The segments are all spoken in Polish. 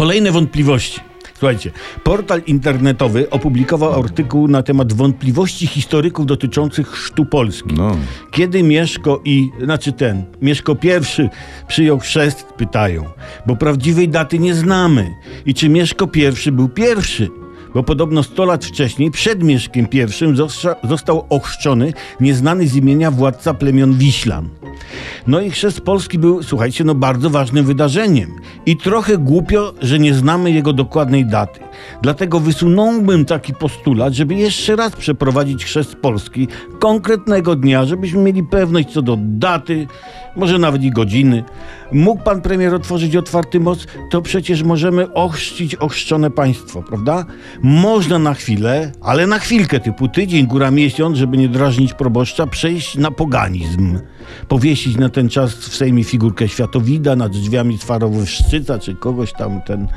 Kolejne wątpliwości. Słuchajcie, portal internetowy opublikował artykuł na temat wątpliwości historyków dotyczących chrztu Polski. No. Kiedy Mieszko i, znaczy ten, Mieszko I przyjął chrzest, pytają, bo prawdziwej daty nie znamy. I czy Mieszko I był pierwszy? Bo podobno 100 lat wcześniej, przed Mieszkiem I, został ochrzczony nieznany z imienia władca plemion Wiślan. No i chrzest Polski był, słuchajcie, no bardzo ważnym wydarzeniem. I trochę głupio, że nie znamy jego dokładnej daty. Dlatego wysunąłbym taki postulat, żeby jeszcze raz przeprowadzić chrzest Polski konkretnego dnia, żebyśmy mieli pewność co do daty, może nawet i godziny. Mógł pan premier otworzyć otwarty moc, to przecież możemy ochrzcić ochrzczone państwo, prawda? Można na chwilę, ale na chwilkę, typu tydzień, góra miesiąc, żeby nie drażnić proboszcza, przejść na poganizm. Powiesić na ten czas w Sejmie figurkę Światowida nad drzwiami Swarowy Szczyca, czy kogoś tam ten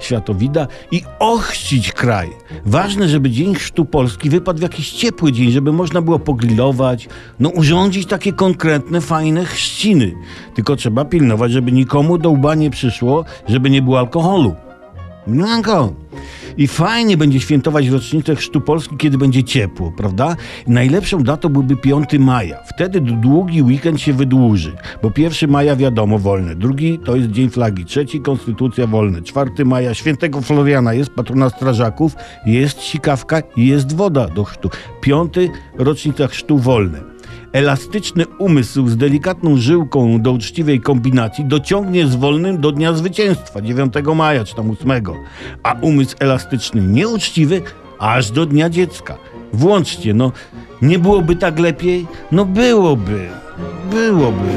Światowida i ochrzcić kraj. Ważne, żeby Dzień Chrztu Polski wypadł w jakiś ciepły dzień, żeby można było pogrillować, no urządzić takie konkretne, fajne chrzciny. Tylko trzeba pilnować, żeby nikomu do łba nie przyszło, żeby nie było alkoholu. Milanko. I fajnie będzie świętować rocznicę Chrztu Polski, kiedy będzie ciepło, prawda? Najlepszą datą byłby 5 maja. Wtedy długi weekend się wydłuży, bo 1 maja wiadomo wolne, drugi to jest Dzień Flagi, trzeci Konstytucja wolne, 4 maja Świętego Floriana jest patrona strażaków, jest sikawka jest woda do chrztu. Piąty rocznica chrztu wolne. Elastyczny umysł z delikatną żyłką do uczciwej kombinacji dociągnie z wolnym do dnia zwycięstwa 9 maja czy tam 8, a umysł elastyczny nieuczciwy aż do dnia dziecka. Włączcie, no nie byłoby tak lepiej? No byłoby, byłoby.